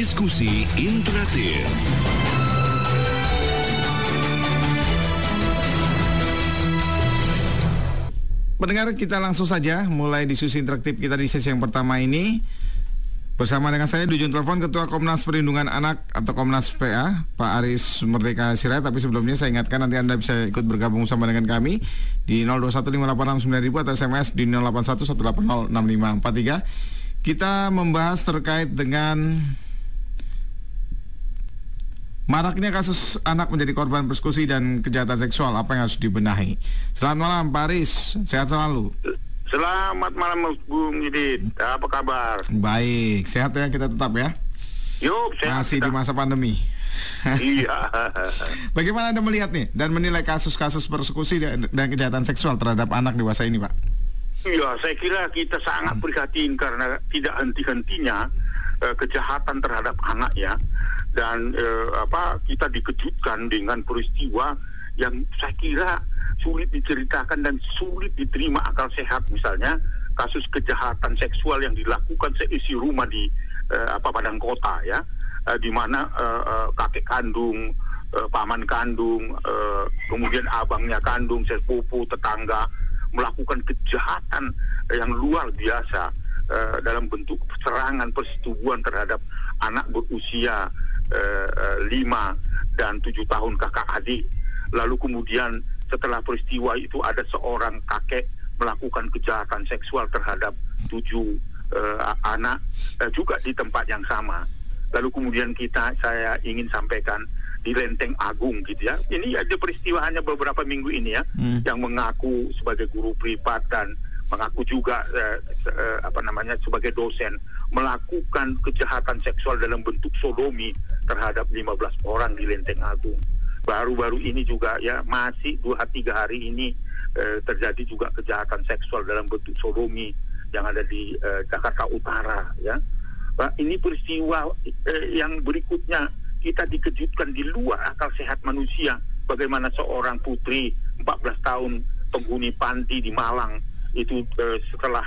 Diskusi interaktif. Pendengar kita langsung saja mulai diskusi interaktif kita di sesi yang pertama ini. Bersama dengan saya di ujung telepon Ketua Komnas Perlindungan Anak atau Komnas PA Pak Aris Merdeka Sirait. Tapi sebelumnya saya ingatkan nanti Anda bisa ikut bergabung sama dengan kami Di 0215869000 atau SMS di 0811806543 Kita membahas terkait dengan Maraknya kasus anak menjadi korban persekusi dan kejahatan seksual apa yang harus dibenahi? Selamat malam Pak Aris, sehat selalu. Selamat malam Bung Yudit, apa kabar? Baik, sehat ya kita tetap ya. Yuk, sehat Masih kita. di masa pandemi. Iya. Bagaimana Anda melihat nih dan menilai kasus-kasus persekusi dan dan kejahatan seksual terhadap anak dewasa ini, Pak? Iya, saya kira kita sangat prihatin karena tidak henti-hentinya eh, kejahatan terhadap anak ya. Dan eh, apa kita dikejutkan dengan peristiwa yang saya kira sulit diceritakan dan sulit diterima akal sehat. Misalnya kasus kejahatan seksual yang dilakukan seisi rumah di eh, apa padang kota ya. Eh, di mana eh, kakek kandung eh, paman kandung eh, kemudian abangnya kandung sepupu tetangga melakukan kejahatan yang luar biasa eh, dalam bentuk serangan persetubuhan terhadap anak berusia eh, eh, lima dan tujuh tahun kakak adik. Lalu kemudian setelah peristiwa itu ada seorang kakek melakukan kejahatan seksual terhadap tujuh eh, anak eh, juga di tempat yang sama. Lalu kemudian kita saya ingin sampaikan di Lenteng Agung gitu ya. Ini ada peristiwa hanya beberapa minggu ini ya Hmm. yang mengaku sebagai guru privat dan mengaku juga eh, eh, apa namanya sebagai dosen melakukan kejahatan seksual dalam bentuk sodomi terhadap 15 orang di Lenteng Agung. Baru-baru ini juga ya masih dua tiga hari ini eh, terjadi juga kejahatan seksual dalam bentuk sodomi yang ada di eh, Jakarta Utara ya. Nah, ini peristiwa eh, yang berikutnya kita dikejutkan di luar akal sehat manusia bagaimana seorang putri 14 tahun penghuni panti di Malang itu eh, setelah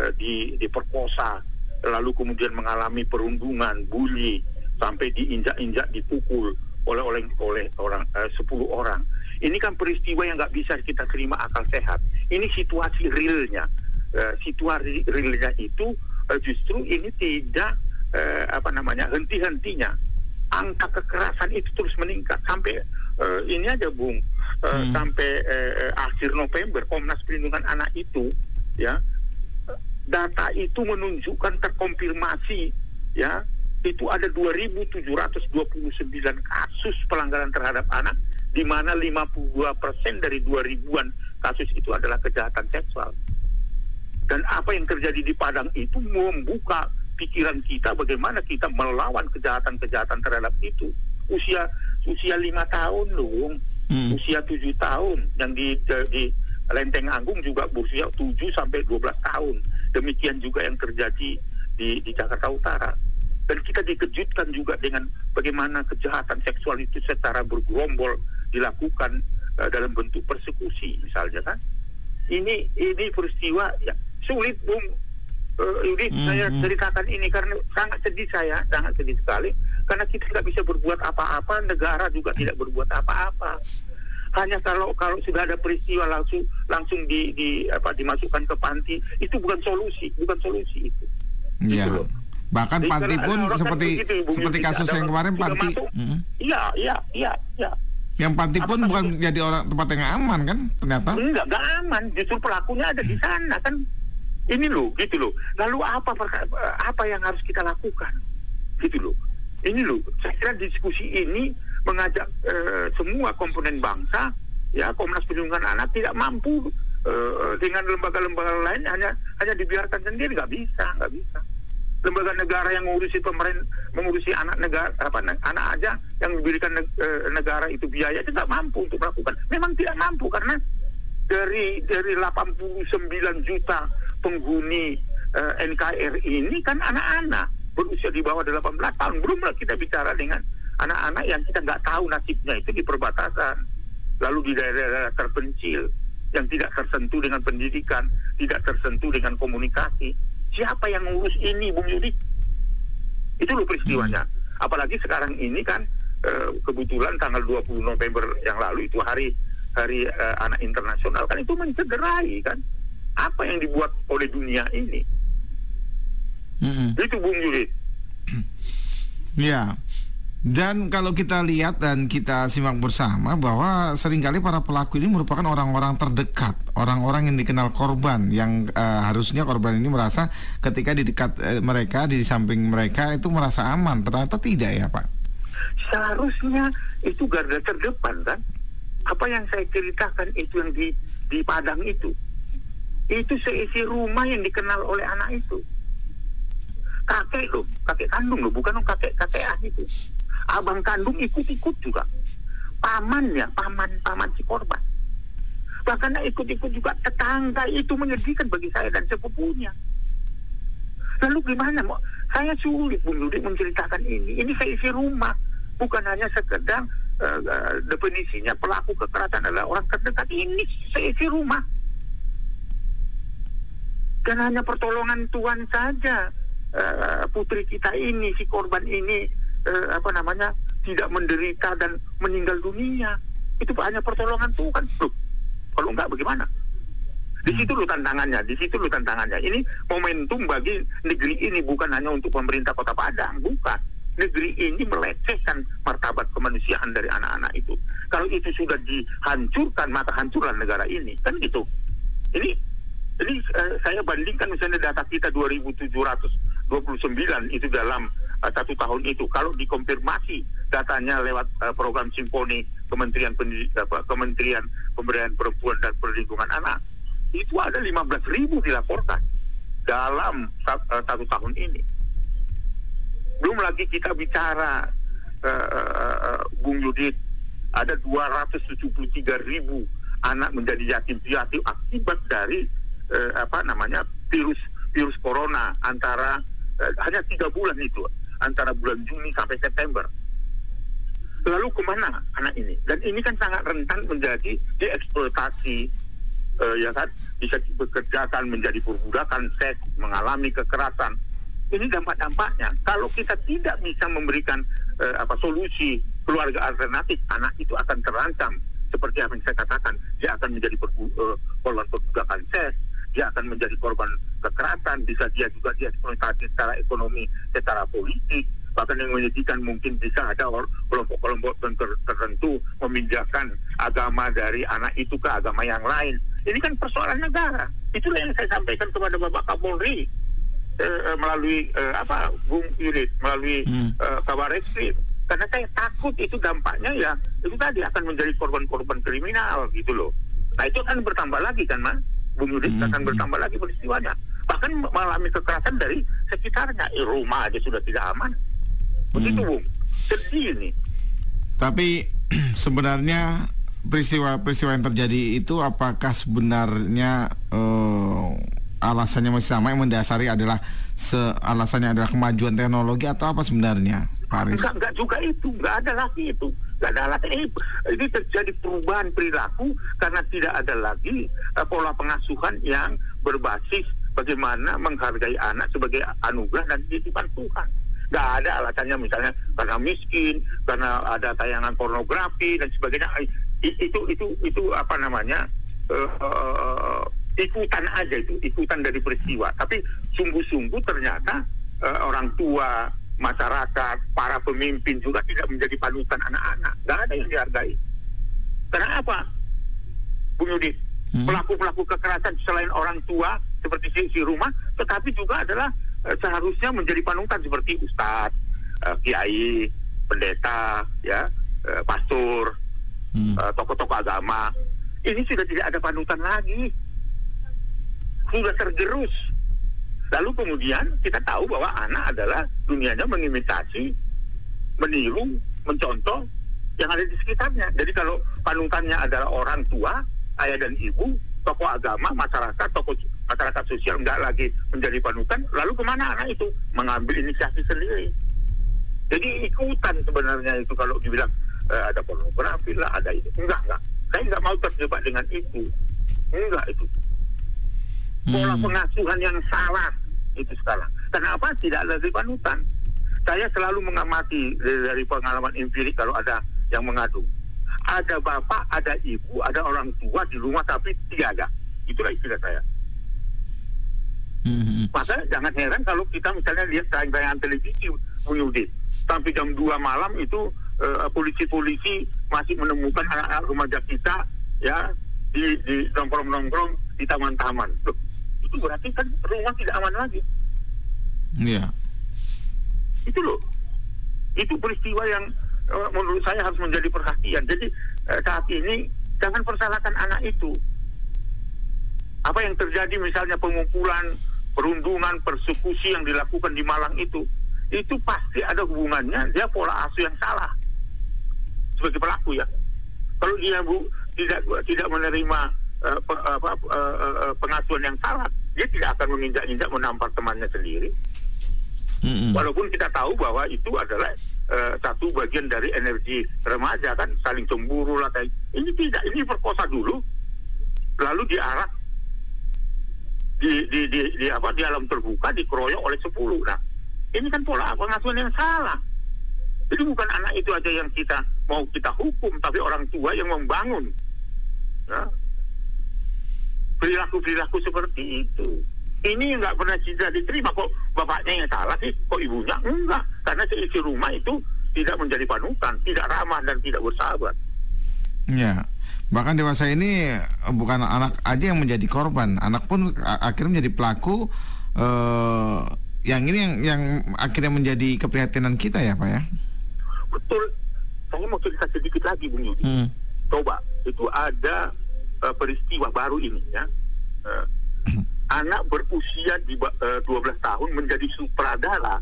eh, di, diperkosa lalu kemudian mengalami perundungan, bully sampai diinjak-injak dipukul oleh oleh oleh orang eh, 10 orang. Ini kan peristiwa yang nggak bisa kita terima akal sehat. Ini situasi realnya. Eh, situasi realnya itu eh, justru ini tidak eh, apa namanya henti-hentinya. Angka kekerasan itu terus meningkat sampai eh, ini aja Bung eh, Hmm. sampai akhir November Komnas Perlindungan Anak itu ya data itu menunjukkan terkonfirmasi ya itu ada 2.729 kasus pelanggaran terhadap anak di mana 52 persen dari 2000-an kasus itu adalah kejahatan seksual. Dan apa yang terjadi di Padang itu membuka pikiran kita bagaimana kita melawan kejahatan-kejahatan terhadap itu. Usia usia lima tahun loh Hmm. usia tujuh tahun yang di, di Lenteng Agung juga berusia 7 sampai 12 tahun. Demikian juga yang terjadi di, di Jakarta Utara. Dan kita dikejutkan juga dengan bagaimana kejahatan seksual itu secara bergerombol dilakukan eh, dalam bentuk persekusi misalnya kan. Ini ini peristiwa ya sulit Bung Eh, Yudi, Hmm, saya hmm. ceritakan ini karena sangat sedih saya, sangat sedih sekali karena kita nggak bisa berbuat apa-apa, negara juga tidak berbuat apa-apa. Hanya kalau kalau sudah ada peristiwa langsung langsung di, di apa dimasukkan ke panti itu bukan solusi, bukan solusi itu. Iya. Gitu. Bahkan Jadi panti pun kan seperti begitu, Bung seperti kasus yang kemarin panti. Hmm. Iya, iya, iya, iya. Yang panti pun Apakah bukan itu- jadi orang tempat yang aman kan ternyata. Enggak, enggak aman. Justru pelakunya ada di sana kan. Ini loh, gitu loh. Lalu apa apa yang harus kita lakukan? Gitu loh. Ini loh. Saya kira diskusi ini mengajak eh, semua komponen bangsa, ya Komnas Perlindungan Anak tidak mampu eh, dengan lembaga-lembaga lain hanya hanya dibiarkan sendiri nggak bisa, nggak bisa. Lembaga negara yang mengurusi pemerintah, mengurusi anak negara apa anak aja yang diberikan eh, negara itu biaya itu nggak mampu untuk melakukan. Memang tidak mampu karena dari dari 89 juta penghuni eh, NKRI ini kan anak-anak berusia di bawah 18 tahun. Belum lah kita bicara dengan anak-anak yang kita nggak tahu nasibnya itu di perbatasan, lalu di daerah-daerah terpencil yang tidak tersentuh dengan pendidikan, tidak tersentuh dengan komunikasi. Siapa yang ngurus ini, Bung Yudi? Itu loh peristiwanya. Apalagi sekarang ini kan eh, kebetulan tanggal 20 November yang lalu itu hari hari eh, anak internasional kan itu mencederai kan apa yang dibuat oleh dunia ini. Mm-mm. Itu Bung Yuli. Ya. Dan kalau kita lihat dan kita simak bersama bahwa sering kali para pelaku ini merupakan orang-orang terdekat, orang-orang yang dikenal korban, yang eh, harusnya korban ini merasa ketika di dekat eh, mereka, di samping mereka itu merasa aman. Ternyata tidak ya Pak. Seharusnya itu garda terdepan kan. Apa yang saya ceritakan itu yang di di Padang itu. Itu seisi rumah yang dikenal oleh anak itu. Kakek loh, kakek kandung loh, bukan kakek kakekan itu. Abang kandung ikut-ikut juga. Pamannya, paman paman si korban. Bahkan ikut-ikut juga tetangga itu menyedihkan bagi saya dan sepupunya. Lalu gimana mau? Saya sulit Bung Yudi menceritakan ini. Ini saya isi rumah, bukan hanya sekedar eh, eh, definisinya pelaku kekerasan adalah orang terdekat. Ini saya isi rumah. Dan hanya pertolongan Tuhan saja eh, putri kita ini, si korban ini eh, apa namanya tidak menderita dan meninggal dunia. Itu hanya pertolongan Tuhan. Loh, kalau enggak bagaimana? Di situ lo tantangannya, di situ lo tantangannya. Ini momentum bagi negeri ini bukan hanya untuk pemerintah Kota Padang, bukan. Negeri ini melecehkan martabat kemanusiaan dari anak-anak itu. Kalau itu sudah dihancurkan, maka hancurlah negara ini. Kan gitu. Ini ini eh, saya bandingkan misalnya data kita 2729 itu dalam eh, satu tahun itu. Kalau dikonfirmasi datanya lewat eh, program Simponi Kementerian apa, Kementerian Pemberdayaan Perempuan dan Perlindungan Anak, itu ada 15 ribu dilaporkan dalam eh, satu tahun ini. Belum lagi kita bicara eh, eh, Bung Yudit ada 273 ribu anak menjadi yatim piatu akibat dari eh, apa namanya virus virus corona antara hanya tiga bulan itu antara bulan Juni sampai September. Lalu ke mana anak ini? Dan ini kan sangat rentan menjadi dieksploitasi eh, ya kan bisa dipekerjakan menjadi perbudakan seks mengalami kekerasan ini dampak-dampaknya kalau kita tidak bisa memberikan eh, apa solusi keluarga alternatif anak itu akan terancam seperti yang saya katakan dia akan menjadi perbu- eh, perbudakan seks dia akan menjadi korban kekerasan bisa dia juga dieksploitasi secara ekonomi secara politik bahkan yang menyedihkan mungkin bisa ada kelompok-kelompok ter- tertentu memindahkan agama dari anak itu ke agama yang lain. Ini kan persoalan negara. Itulah yang saya sampaikan kepada Bapak Kapolri eh, eh, melalui eh, apa Bung Yunit melalui Hmm. eh, kabar reskrim karena saya takut itu dampaknya ya itu tadi akan menjadi korban-korban kriminal gitu loh. Nah itu akan bertambah lagi kan mas Bung Yunit Hmm. akan bertambah lagi peristiwanya bahkan mengalami kekerasan dari sekitarnya. Eh, rumah aja sudah tidak aman. Begitu Hmm. Bung. Sedih ini. Tapi sebenarnya peristiwa-peristiwa yang terjadi itu apakah sebenarnya eh, alasannya masih sama? Yang mendasari adalah se alasannya adalah kemajuan teknologi atau apa sebenarnya, Pak Aris? Enggak, enggak juga itu, enggak ada lagi itu. Enggak ada lagi. Eh, ini terjadi perubahan perilaku karena tidak ada lagi eh, pola pengasuhan yang berbasis bagaimana menghargai anak sebagai anugerah dan titipan Tuhan. Enggak ada alasannya misalnya karena miskin, karena ada tayangan pornografi dan sebagainya. Eh, i- Itu itu itu apa namanya? eh, ikutan aja itu, ikutan dari peristiwa. Tapi sungguh-sungguh ternyata eh, orang tua, masyarakat, para pemimpin juga tidak menjadi panutan anak-anak. Nggak ada yang dihargai. Karena apa? Bung Hmm. pelaku-pelaku kekerasan selain orang tua seperti si, si rumah, tetapi juga adalah eh, seharusnya menjadi panutan seperti ustadz, eh, kiai, pendeta, ya, eh, pastor, Hmm. tokoh-tokoh agama. Ini sudah tidak ada panutan lagi. Sudah tergerus. Lalu kemudian kita tahu bahwa anak adalah dunianya mengimitasi, meniru, mencontoh yang ada di sekitarnya. Jadi kalau panutannya adalah orang tua, ayah dan ibu, tokoh agama, masyarakat, tokoh masyarakat sosial nggak lagi menjadi panutan, lalu ke mana anak itu? Mengambil inisiatif sendiri. Jadi ikutan sebenarnya itu kalau dibilang eh, ada pornografi lah, ada itu. Enggak, enggak. Saya nggak mau terjebak dengan itu. Enggak itu. Pola Hmm. pengasuhan yang salah itu sekarang. Kenapa tidak ada di panutan? saya selalu mengamati dari, pengalaman empirik kalau ada yang mengadu. Ada bapak, ada ibu, ada orang tua di rumah tapi tiada. Itulah istilah saya. Hmm. Maka jangan heran kalau kita misalnya lihat tayangan televisi Yudit. Sampai jam 2 malam itu eh, polisi-polisi masih menemukan anak-anak remaja kita ya di di nongkrong-nongkrong di taman-taman. Loh, itu berarti kan rumah tidak aman lagi. Iya. Itu loh. Itu peristiwa yang eh, menurut saya harus menjadi perhatian. Jadi eh, saat ini jangan persalahkan anak itu. Apa yang terjadi misalnya pengumpulan, perundungan, persekusi yang dilakukan di Malang itu, itu pasti ada hubungannya dia pola asuh yang salah sebagai pelaku ya. Kalau dia bu tidak tidak menerima eh, pe- apa, eh, eh, pengasuhan yang salah, dia tidak akan menginjak-injak menampar temannya sendiri. Hmm. Walaupun kita tahu bahwa itu adalah eh, satu bagian dari energi remaja kan saling cemburu lah kayak ini tidak ini perkosa dulu lalu diarak di di di, di apa di alam terbuka dikeroyok oleh sepuluh nah ini kan pola pengasuhan yang salah jadi bukan anak itu aja yang kita mau kita hukum tapi orang tua yang membangun ya. Perilaku perilaku seperti itu. Ini nggak pernah tidak diterima. Kok bapaknya yang salah sih? Kok ibunya? Enggak. Karena seisi rumah itu tidak menjadi panutan tidak ramah dan tidak bersahabat. Ya, bahkan dewasa ini eh, bukan anak aja yang menjadi korban, anak pun akhirnya menjadi pelaku. eh yang ini yang yang akhirnya menjadi keprihatinan kita ya, Pak ya. betul. Saya mau cerita sedikit lagi Bung Yudi. Hmm. coba itu ada eh, peristiwa baru ini ya. Eh, anak berusia di ba- eh, 12 tahun menjadi sutradara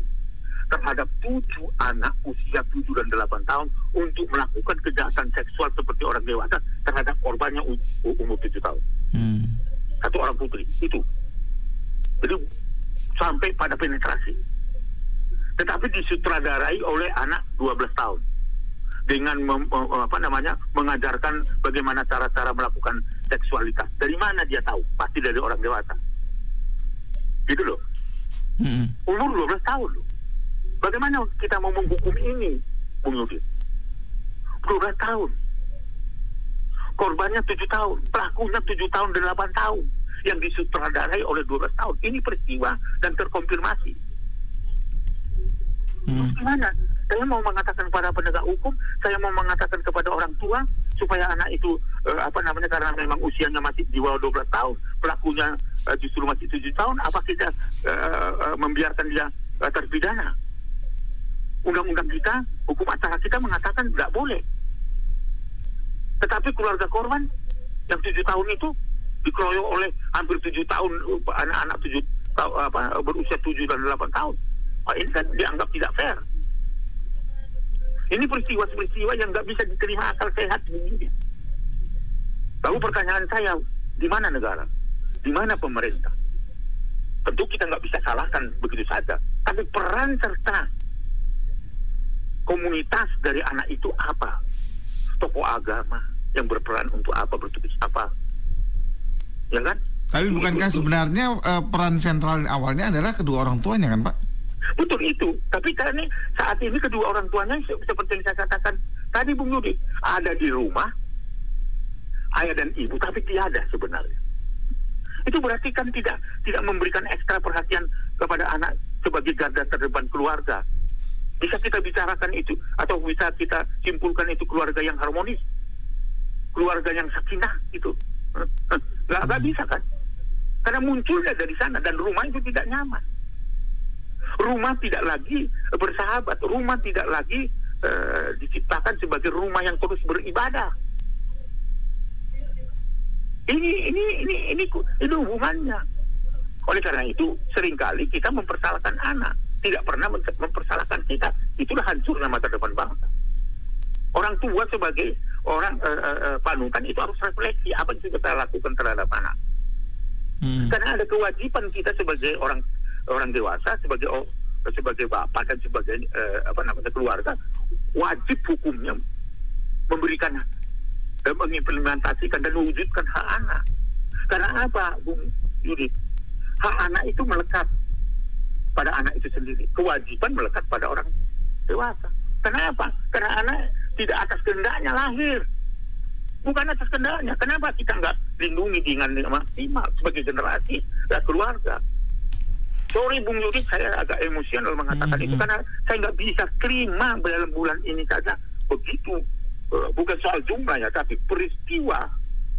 terhadap tujuh anak usia 7 dan 8 tahun untuk melakukan kejahatan seksual seperti orang dewasa terhadap korbannya umur 7 tahun. Hmm. satu orang putri itu. Jadi sampai pada penetrasi. Tetapi disutradarai oleh anak 12 tahun. Dengan mem- apa namanya mengajarkan bagaimana cara-cara melakukan seksualitas. Dari mana dia tahu? Pasti dari orang dewasa. Gitu loh. Hmm. umur 12 tahun loh. Bagaimana kita mau menghukum ini Bung Yudi? 12 tahun. Korbannya 7 tahun pelakunya 7 tahun dan 8 tahun yang disutradarai oleh 12 tahun. Ini peristiwa dan terkonfirmasi. Hmm. gimana? Saya mau mengatakan kepada penegak hukum saya mau mengatakan kepada orang tua supaya anak itu eh, apa namanya karena memang usianya masih di bawah 12 tahun pelakunya eh, justru masih 7 tahun apa kita eh, eh, membiarkan dia eh, terpidana? Undang-undang kita hukum acara kita mengatakan tidak boleh. Tetapi keluarga korban yang 7 tahun itu dikeroyok oleh hampir 7 tahun anak-anak 7 tahun apa berusia 7 dan 8 tahun. Ini kan dianggap tidak fair ini peristiwa-peristiwa yang nggak bisa diterima akal sehat begini. Lalu pertanyaan saya, di mana negara? Di mana pemerintah? Tentu kita nggak bisa salahkan begitu saja. Tapi peran serta komunitas dari anak itu apa? Tokoh agama yang berperan untuk apa, bertugas apa? Ya kan? Tapi bukankah sebenarnya eh, peran sentral awalnya adalah kedua orang tuanya kan, Pak? Betul itu. Tapi karena saat ini kedua orang tuanya se- seperti yang saya katakan tadi Bung Yudi ada di rumah ayah dan ibu tapi tiada sebenarnya. Itu berarti kan tidak tidak memberikan ekstra perhatian kepada anak sebagai garda terdepan keluarga. Bisa kita bicarakan itu atau bisa kita simpulkan itu keluarga yang harmonis, keluarga yang sakinah itu. Nggak, nggak bisa kan? Karena munculnya dari sana dan rumah itu tidak nyaman rumah tidak lagi bersahabat, rumah tidak lagi eh, diciptakan sebagai rumah yang terus beribadah. Ini ini ini ini ini hubungannya. Oleh karena itu sering kali kita mempersalahkan anak, tidak pernah mem- mempersalahkan kita. Itulah hancurnya masa depan bangsa. Orang tua sebagai orang eh, eh, eh, panutan itu harus refleksi apa yang sudah saya lakukan terhadap anak. Hmm. Karena ada kewajiban kita sebagai orang orang dewasa, sebagai sebagai bapak dan sebagai eh, apa namanya keluarga, wajib hukumnya memberikan dan mengimplementasikan dan mewujudkan hak anak. Karena apa, Bung Yudi? Hak anak itu melekat pada anak itu sendiri. Kewajiban melekat pada orang dewasa. Kenapa? Karena anak tidak atas kehendaknya lahir. Bukan atas kehendaknya. Kenapa kita nggak lindungi dengan maksimal sebagai generasi dan keluarga? Sorry Bung Yudi, saya agak emosional mengatakan Hmm, itu hmm. karena saya nggak bisa terima dalam bulan ini saja begitu eh, bukan soal jumlah ya, tapi peristiwa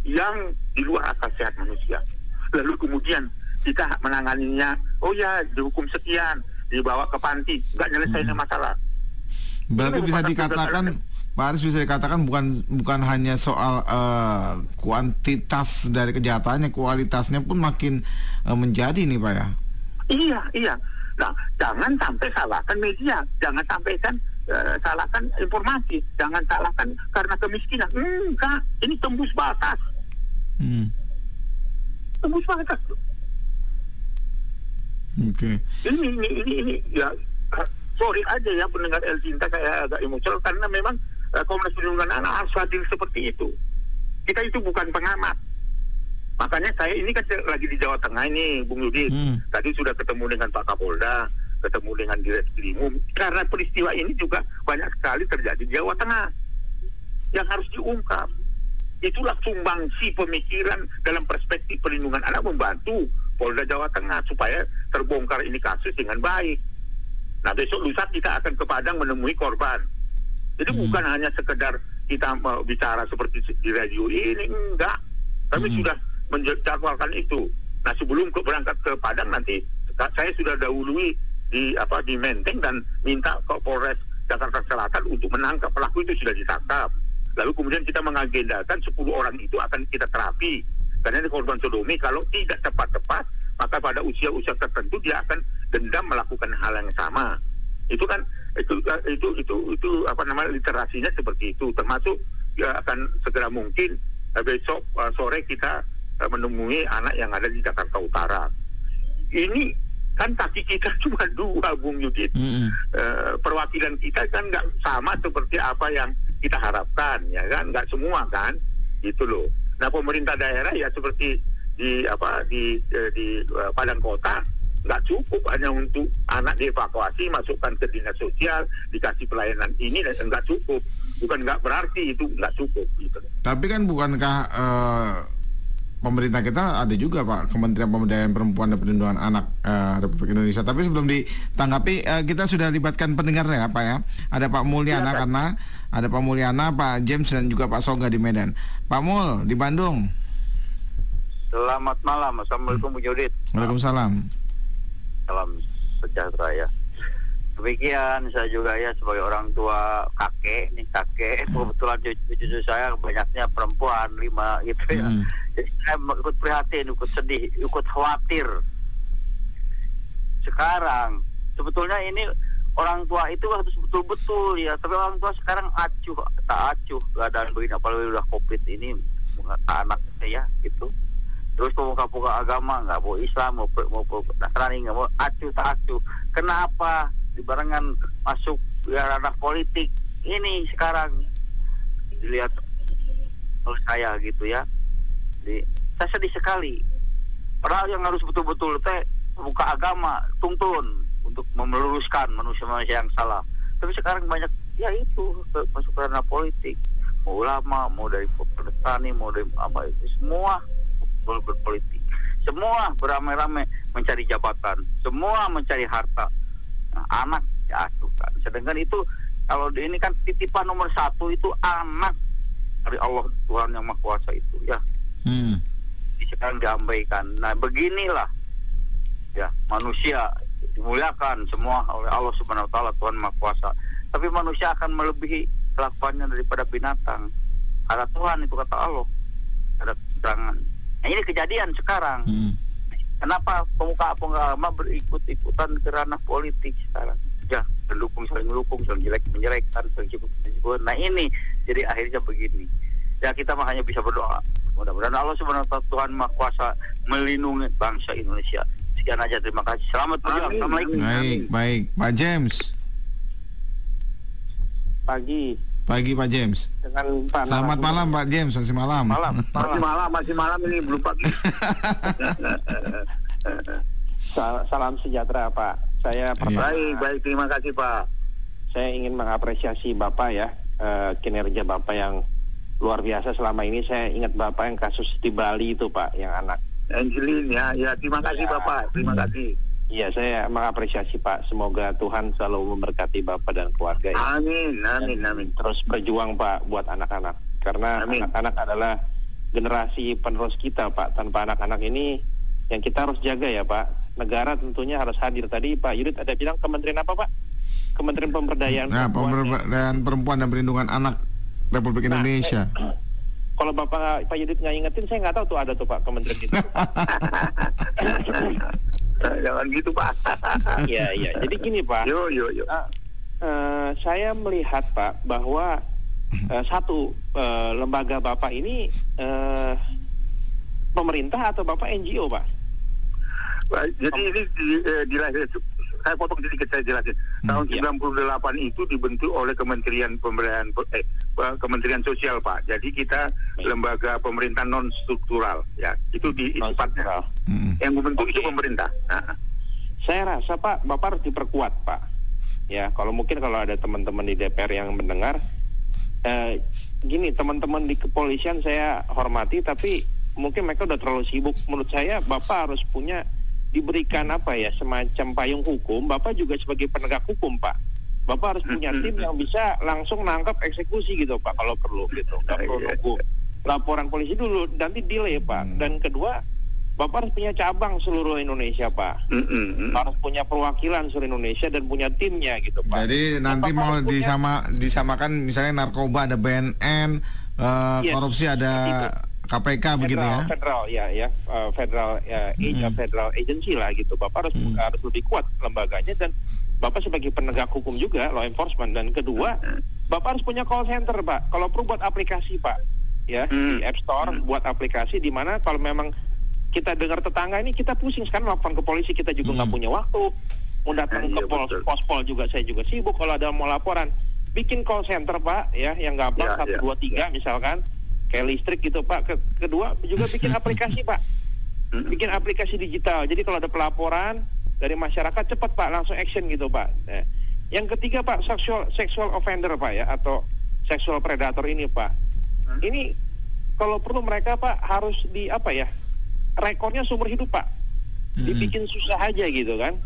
yang di luar akal sehat manusia. Lalu kemudian kita menanganinya, oh ya dihukum sekian, dibawa ke panti, nggak nyelesain Hmm. masalah. Berarti bisa dikatakan Pak Aris bisa dikatakan bukan bukan hanya soal eh, kuantitas dari kejahatannya, kualitasnya pun makin eh, menjadi nih Pak ya. Iya, iya. Nah, jangan sampai salahkan media, jangan sampaikan eh, salahkan informasi, jangan salahkan karena kemiskinan. Enggak, ini tembus batas, Hmm. tembus batas. Oke. Ini, ini, ini, ini, ya, sorry aja ya pendengar El Cinta saya agak emosional karena memang eh, Komnas Perlindungan Anak harus hadir seperti itu. Kita itu bukan pengamat. Makanya saya ini kan lagi di Jawa Tengah ini, Bung Yudi. Hmm. Tadi sudah ketemu dengan Pak Kapolda, ketemu dengan Direktrimum. Karena peristiwa ini juga banyak sekali terjadi di Jawa Tengah yang harus diungkap. Itulah sumbangsi pemikiran dalam perspektif perlindungan anak membantu Polda Jawa Tengah supaya terbongkar ini kasus dengan baik. Nah besok lusa kita akan ke Padang menemui korban. Jadi Hmm. bukan hanya sekedar kita bicara seperti di radio ini enggak. Kami Hmm. sudah menjadwalkan itu. Nah sebelum ke berangkat ke Padang nanti saya sudah dahului di apa di Menteng dan minta ke Polres Jakarta Selatan untuk menangkap pelaku itu sudah ditangkap. Lalu kemudian kita mengagendakan 10 orang itu akan kita terapi. Karena ini korban sodomi kalau tidak tepat-tepat maka pada usia-usia tertentu dia akan dendam melakukan hal yang sama. Itu kan itu itu itu itu apa namanya literasinya seperti itu termasuk ya akan segera mungkin eh, besok eh, sore kita menemui anak yang ada di Jakarta Utara. Ini kan kaki kita cuma dua, Bung Yudit. Hmm. Eh, perwakilan kita kan nggak sama seperti apa yang kita harapkan, ya kan? Nggak semua kan, gitu loh. Nah pemerintah daerah ya seperti di apa di eh, di eh, Padang Kota nggak cukup hanya untuk anak dievakuasi masukkan ke dinas sosial dikasih pelayanan ini dan nggak cukup bukan nggak berarti itu nggak cukup gitu Tapi kan bukankah eh, pemerintah kita ada juga Pak Kementerian Pemberdayaan Perempuan dan Perlindungan Anak eh, Republik Indonesia. Tapi sebelum ditanggapi eh, kita sudah libatkan pendengar ya Pak ya. Ada Pak Mulyana Silakan. karena ada Pak Mulyana, Pak James dan juga Pak Soga di Medan. Pak Mul di Bandung. Selamat malam, Assalamualaikum Bu Judit. Waalaikumsalam. Salam sejahtera ya. Demikian saya juga ya sebagai orang tua kakek, nih kakek kebetulan cucu-cucu saya banyaknya perempuan lima gitu ya. Hmm. Jadi saya ikut prihatin, ikut sedih, ikut khawatir. Sekarang sebetulnya ini orang tua itu harus betul-betul ya, tapi orang tua sekarang acuh, tak acuh keadaan begini apalagi udah covid ini anak ya gitu. Terus pemuka-pemuka agama nggak mau Islam mau mau mau Nasrani nggak mau acuh tak acuh. Kenapa dibarengan masuk ya ranah politik ini sekarang dilihat oleh saya gitu ya. Jadi saya sedih sekali. Padahal yang harus betul-betul teh buka agama tuntun untuk meluruskan manusia-manusia yang salah. Tapi sekarang banyak ya itu masuk ke ranah politik. Mau ulama, mau dari petani, mau dari apa itu semua ber- berpolitik. Semua beramai-ramai mencari jabatan, semua mencari harta. Nah, anak diacuhkan. Sedangkan itu kalau di ini kan titipan nomor satu itu anak dari Allah Tuhan yang Maha Kuasa itu ya Hmm. sekarang diabaikan. Nah beginilah ya manusia dimuliakan semua oleh Allah Subhanahu Wa Taala Tuhan Maha Kuasa. Tapi manusia akan melebihi kelakuannya daripada binatang. Ada Tuhan itu kata Allah. Ada keterangan. Nah ini kejadian sekarang. Hmm. Kenapa pemuka agama berikut-ikutan ke ranah politik sekarang? Ya, mendukung saling mendukung, saling jelek menjelekkan, saling menciput. Nah ini jadi akhirnya begini. Ya kita mah hanya bisa berdoa. Mudah-mudahan Allah Subhanahu wa taala Tuhan Maha Kuasa melindungi bangsa Indonesia. Sekian aja terima kasih. Selamat. Amin. Assalamualaikum. Baik, baik. Pak James. pagi Pagi Pak James. dengan Pak Selamat malam Pak James, masih malam. Malam. masih Malam. masih malam ini belum pagi Sal- Salam sejahtera Pak. Saya pertama baik baik terima kasih Pak saya ingin mengapresiasi Bapak ya eh, kinerja Bapak yang luar biasa selama ini. Saya ingat Bapak yang kasus di Bali itu Pak, yang anak. Angelin ya, ya terima kasih Ya. Bapak, terima Hmm. kasih. Iya, saya mengapresiasi Pak. Semoga Tuhan selalu memberkati Bapak dan keluarga ya. Amin, amin, amin. Terus berjuang Pak buat anak-anak. Karena anak-anak adalah generasi penerus kita Pak. Tanpa anak-anak ini yang kita harus jaga ya Pak. Negara tentunya harus hadir. Tadi Pak Yudit ada bilang kementerian apa Pak? Kementerian Pemberdayaan Nah, Perempuan ya. perempuan dan perlindungan anak Republik Nah, Indonesia. Kalau Bapak Pak Yudit nggak ingetin, saya nggak tahu tuh ada tuh Pak kementerian itu. Jangan gitu Pak. Iya iya. Jadi gini Pak, Yo, yo, yo. Ah, eh, saya melihat Pak bahwa eh, satu eh, lembaga Bapak ini eh, pemerintah atau Bapak NGO Pak? Jadi ini di, eh, dilahir- saya potong sedikit saya jelasin. Tahun Iya. 98 itu dibentuk oleh Kementerian Pemberdayaan eh, Kementerian Sosial Pak. Jadi kita Baik. lembaga pemerintah non struktural ya. Itu di sifatnya. Mm-mm. Yang membentuk Oke. itu pemerintah. Nah, Saya rasa Pak, Bapak harus diperkuat Pak. Ya, kalau mungkin kalau ada teman-teman di DPR yang mendengar, eh, gini teman-teman di kepolisian saya hormati, tapi mungkin mereka udah terlalu sibuk. Menurut saya Bapak harus punya diberikan apa ya semacam payung hukum. Bapak juga sebagai penegak hukum Pak. Bapak harus punya tim yang bisa langsung nangkap eksekusi gitu Pak kalau perlu gitu. Nggak perlu Iya. nunggu laporan polisi dulu, nanti delay Pak. Dan kedua, Bapak harus punya cabang seluruh Indonesia Pak mm, mm, mm. harus punya perwakilan seluruh Indonesia dan punya timnya gitu Pak. Jadi nanti Bapak mau punya- disama disamakan misalnya narkoba ada BNN, eh, Yes, korupsi ada KPK begitu ya. federal, federal ya ya uh, federal ya, Mm-mm. federal agency lah gitu. Bapak harus Mm. harus lebih kuat lembaganya dan Bapak sebagai penegak hukum juga law enforcement dan kedua Bapak harus punya call center Pak. Kalau perlu buat aplikasi Pak ya Hmm. di App Store Hmm. buat aplikasi di mana kalau memang kita dengar tetangga ini kita pusing sekarang lapor ke polisi kita juga nggak Hmm. punya waktu mau datang Iya, ke betul. pospol juga saya juga sibuk kalau ada mau laporan bikin call center pak ya yang gampang Ya, satu ya. dua tiga misalkan kayak listrik gitu pak. Ke- kedua juga bikin aplikasi pak. Mm, bikin aplikasi digital. Jadi kalau ada pelaporan dari masyarakat cepat pak. Langsung action gitu pak. Eh, yang ketiga pak sexual sexual offender pak ya atau sexual predator ini pak. Hmm. ini kalau perlu mereka pak harus di apa ya rekornya seumur hidup pak. Mm-mm. dibikin susah aja gitu kan.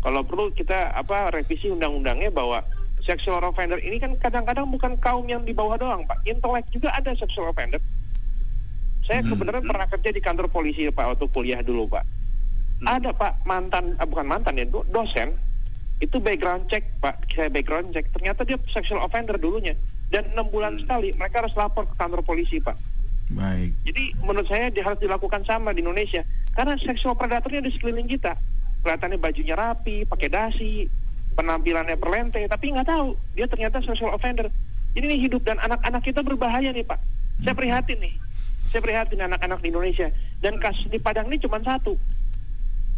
Kalau perlu kita apa revisi undang-undangnya bahwa sexual offender ini kan kadang-kadang bukan kaum yang di bawah doang, Pak. Intelek juga ada sexual offender. Saya Hmm. kebenaran pernah kerja di kantor polisi Pak waktu kuliah dulu, Pak. Hmm. Ada Pak mantan ah, bukan mantan ya, do- dosen itu background check, Pak. Saya background check. Ternyata dia sexual offender dulunya. Dan enam bulan Hmm. sekali mereka harus lapor ke kantor polisi, Pak. Baik. Jadi menurut saya dia harus dilakukan sama di Indonesia karena seksual predatornya di sekeliling kita. Kelihatannya bajunya rapi, pakai dasi, penampilannya perlente, tapi nggak tahu dia ternyata sexual offender. Jadi ini hidup dan anak-anak kita berbahaya nih Pak. Saya prihatin nih. Saya prihatin anak-anak di Indonesia dan kasus di Padang ini cuma satu,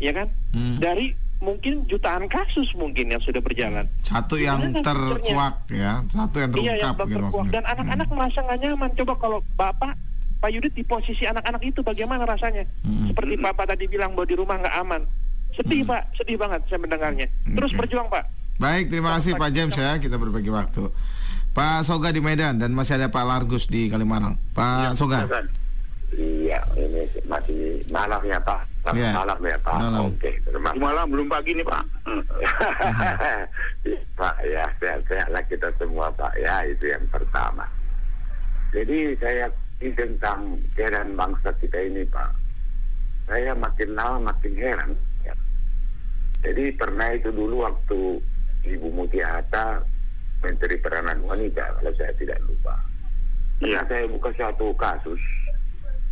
ya kan? Hmm. Dari mungkin jutaan kasus mungkin yang sudah berjalan. Satu yang Gimana terkuak ya, satu yang Iya yang terungkap gitu terkuak dan anak-anak Hmm. merasa nggak nyaman. Coba kalau bapak Pak Yudit di posisi anak-anak itu bagaimana rasanya? Hmm. Seperti Hmm. Bapak tadi bilang bahwa di rumah nggak aman. Sedih Hmm. Pak, sedih banget saya mendengarnya. Terus Oke. berjuang Pak. Baik, terima kasih Pak James ya, kita berbagi waktu. Pak Soga di Medan dan masih ada Pak Largus di Kalimantan. Pak Soga. silakan. Iya, ini masih malam ya Pak. Selamat Iya, Malam ya Pak. malam. Oke, terima Masih malam belum pagi nih Pak. Hmm. Iya, Pak ya, sehat-sehatlah kita semua Pak ya, itu yang pertama. Jadi saya ini tentang keadaan bangsa kita ini Pak. Saya makin lama makin heran. Ya. Jadi pernah itu dulu waktu Ibu Mutia Hatta Menteri Peranan Wanita kalau saya tidak lupa. Iya. Saya buka suatu kasus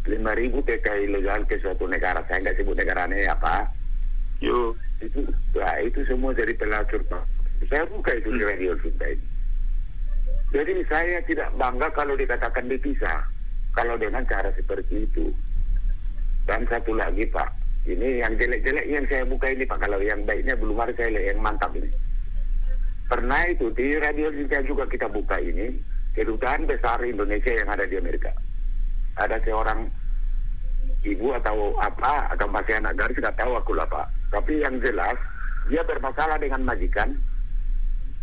5.000 TK ilegal ke suatu negara. Saya nggak sebut negaranya apa Yuk. itu nah, itu semua dari pelacur pak saya buka itu di radio kita ini jadi saya tidak bangga kalau dikatakan dipisah kalau dengan cara seperti itu dan satu lagi pak ini yang jelek-jelek yang saya buka ini pak. Kalau yang baiknya belum ada saya lihat yang mantap ini. Pernah itu di radio kita juga kita buka ini kedutaan besar Indonesia yang ada di Amerika. Ada seorang ibu atau apa atau masih anak garis tidak tahu aku lah pak. Tapi yang jelas dia bermasalah dengan majikan.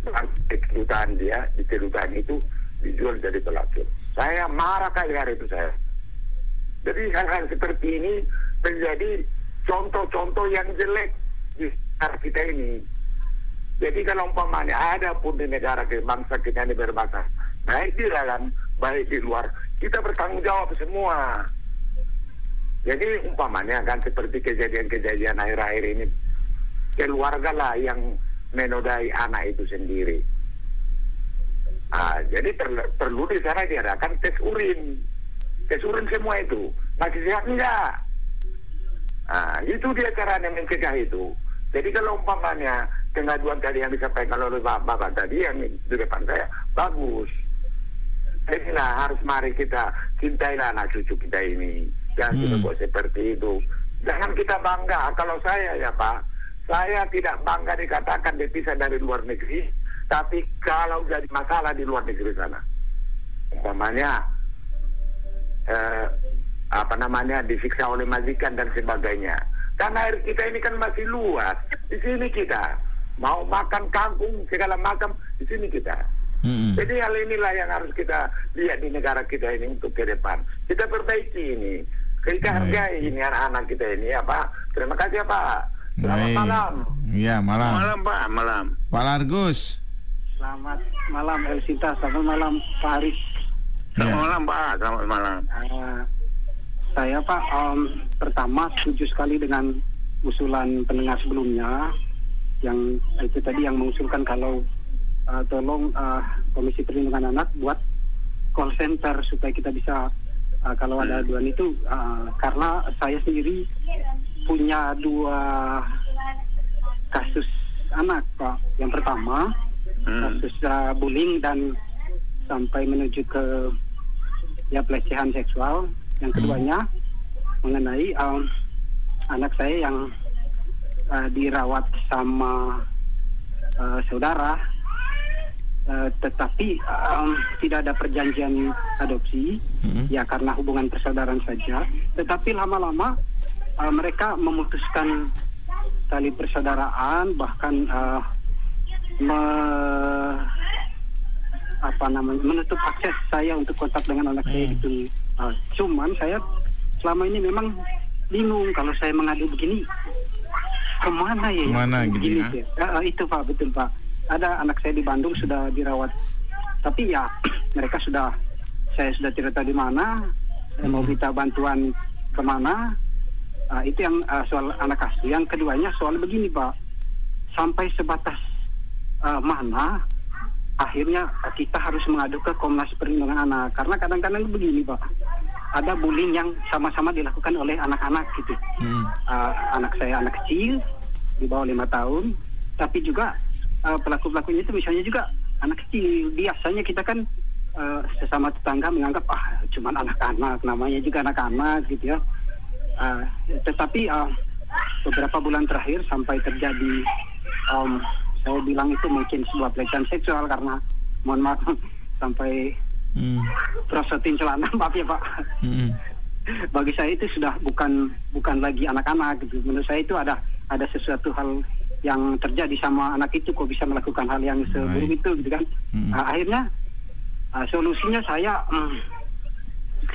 Dan kedutaan dia di kedutaan itu dijual jadi pelacur. Saya marah kali hari itu saya. Jadi hal-hal seperti ini menjadi contoh-contoh yang jelek di negara kita ini. Jadi kalau umpamanya ada pun di negara kita, bangsa kita ini berbangsa, baik di dalam, baik di luar, kita bertanggung jawab semua. Jadi umpamanya kan seperti kejadian-kejadian akhir-akhir ini, keluarga lah yang menodai anak itu sendiri. Ah, jadi per- perlu di sana diadakan tes urin. Tes urin semua itu. Masih sehat enggak? Ah, itu dia caranya mencegah itu. Jadi kalau umpamanya pengaduan tadi yang disampaikan oleh Bapak tadi yang di depan saya, bagus. Inilah harus mari kita cintailah anak cucu kita ini. Jangan kita Hmm. buat seperti itu. Jangan kita bangga. Kalau saya ya Pak, saya tidak bangga dikatakan dipisah dari luar negeri. Tapi kalau jadi masalah di luar negeri sana, umpamanya eh, apa namanya disiksa oleh majikan dan sebagainya. Karena air kita ini kan masih luas. Di sini kita mau makan kangkung segala macam di sini kita. Mm-mm. Jadi hal inilah yang harus kita lihat di negara kita ini untuk ke depan. Kita perbaiki ini. Kita Baik. hargai ini anak-anak kita ini ya Pak. Terima kasih ya Pak. Selamat Baik. malam. Iya, malam. Malam Pak, malam. Pak Largus. Selamat malam Elsita, selamat malam Pak Aris. Selamat Iya. malam Pak, selamat malam. Eh, saya Pak em, pertama setuju sekali dengan usulan pendengar sebelumnya yang itu tadi yang mengusulkan kalau eh, tolong eh, Komisi Perlindungan Anak buat call center supaya kita bisa eh, kalau ada aduan itu eh, karena saya sendiri punya dua kasus anak Pak. Yang pertama Hmm. kasus uh, bullying dan sampai menuju ke ya pelecehan seksual. Yang keduanya mengenai um, anak saya yang uh, dirawat sama uh, saudara, uh, tetapi um, tidak ada perjanjian adopsi, Mm-mm. ya karena hubungan persaudaraan saja. Tetapi lama-lama uh, mereka memutuskan tali persaudaraan, bahkan uh, me- apa namanya menutup akses saya untuk kontak dengan anak saya gitu. Uh, cuman saya selama ini memang bingung kalau saya mengadu begini ke mana ya? Ke mana gitu begini, ya? ya? Ah, itu pak betul pak. Ada anak saya di Bandung sudah dirawat, tapi ya mereka sudah saya sudah tidak tahu di mana. Saya mau minta bantuan ke mana? Ah, itu yang ah, soal anak asuh. Yang keduanya soal begini pak, sampai sebatas ah, mana akhirnya kita harus mengadu ke Komnas Perlindungan Anak karena kadang-kadang begini pak ada bullying yang sama-sama dilakukan oleh anak-anak gitu. Mm. Uh, anak saya anak kecil di bawah lima tahun. Tapi juga uh, pelaku pelakunya itu misalnya juga anak kecil. Biasanya kita kan uh, sesama tetangga menganggap ah cuman anak-anak namanya juga anak-anak gitu ya. Uh, tetapi uh, beberapa bulan terakhir sampai terjadi um, saya bilang itu mungkin sebuah pelecehan seksual karena mohon maaf sampai Mm. prosotin celana maaf ya pak Mm-mm. bagi saya itu sudah bukan bukan lagi anak-anak gitu menurut saya itu ada ada sesuatu hal yang terjadi sama anak itu kok bisa melakukan hal yang seburuk itu gitu kan Mm. Nah, akhirnya ah, solusinya saya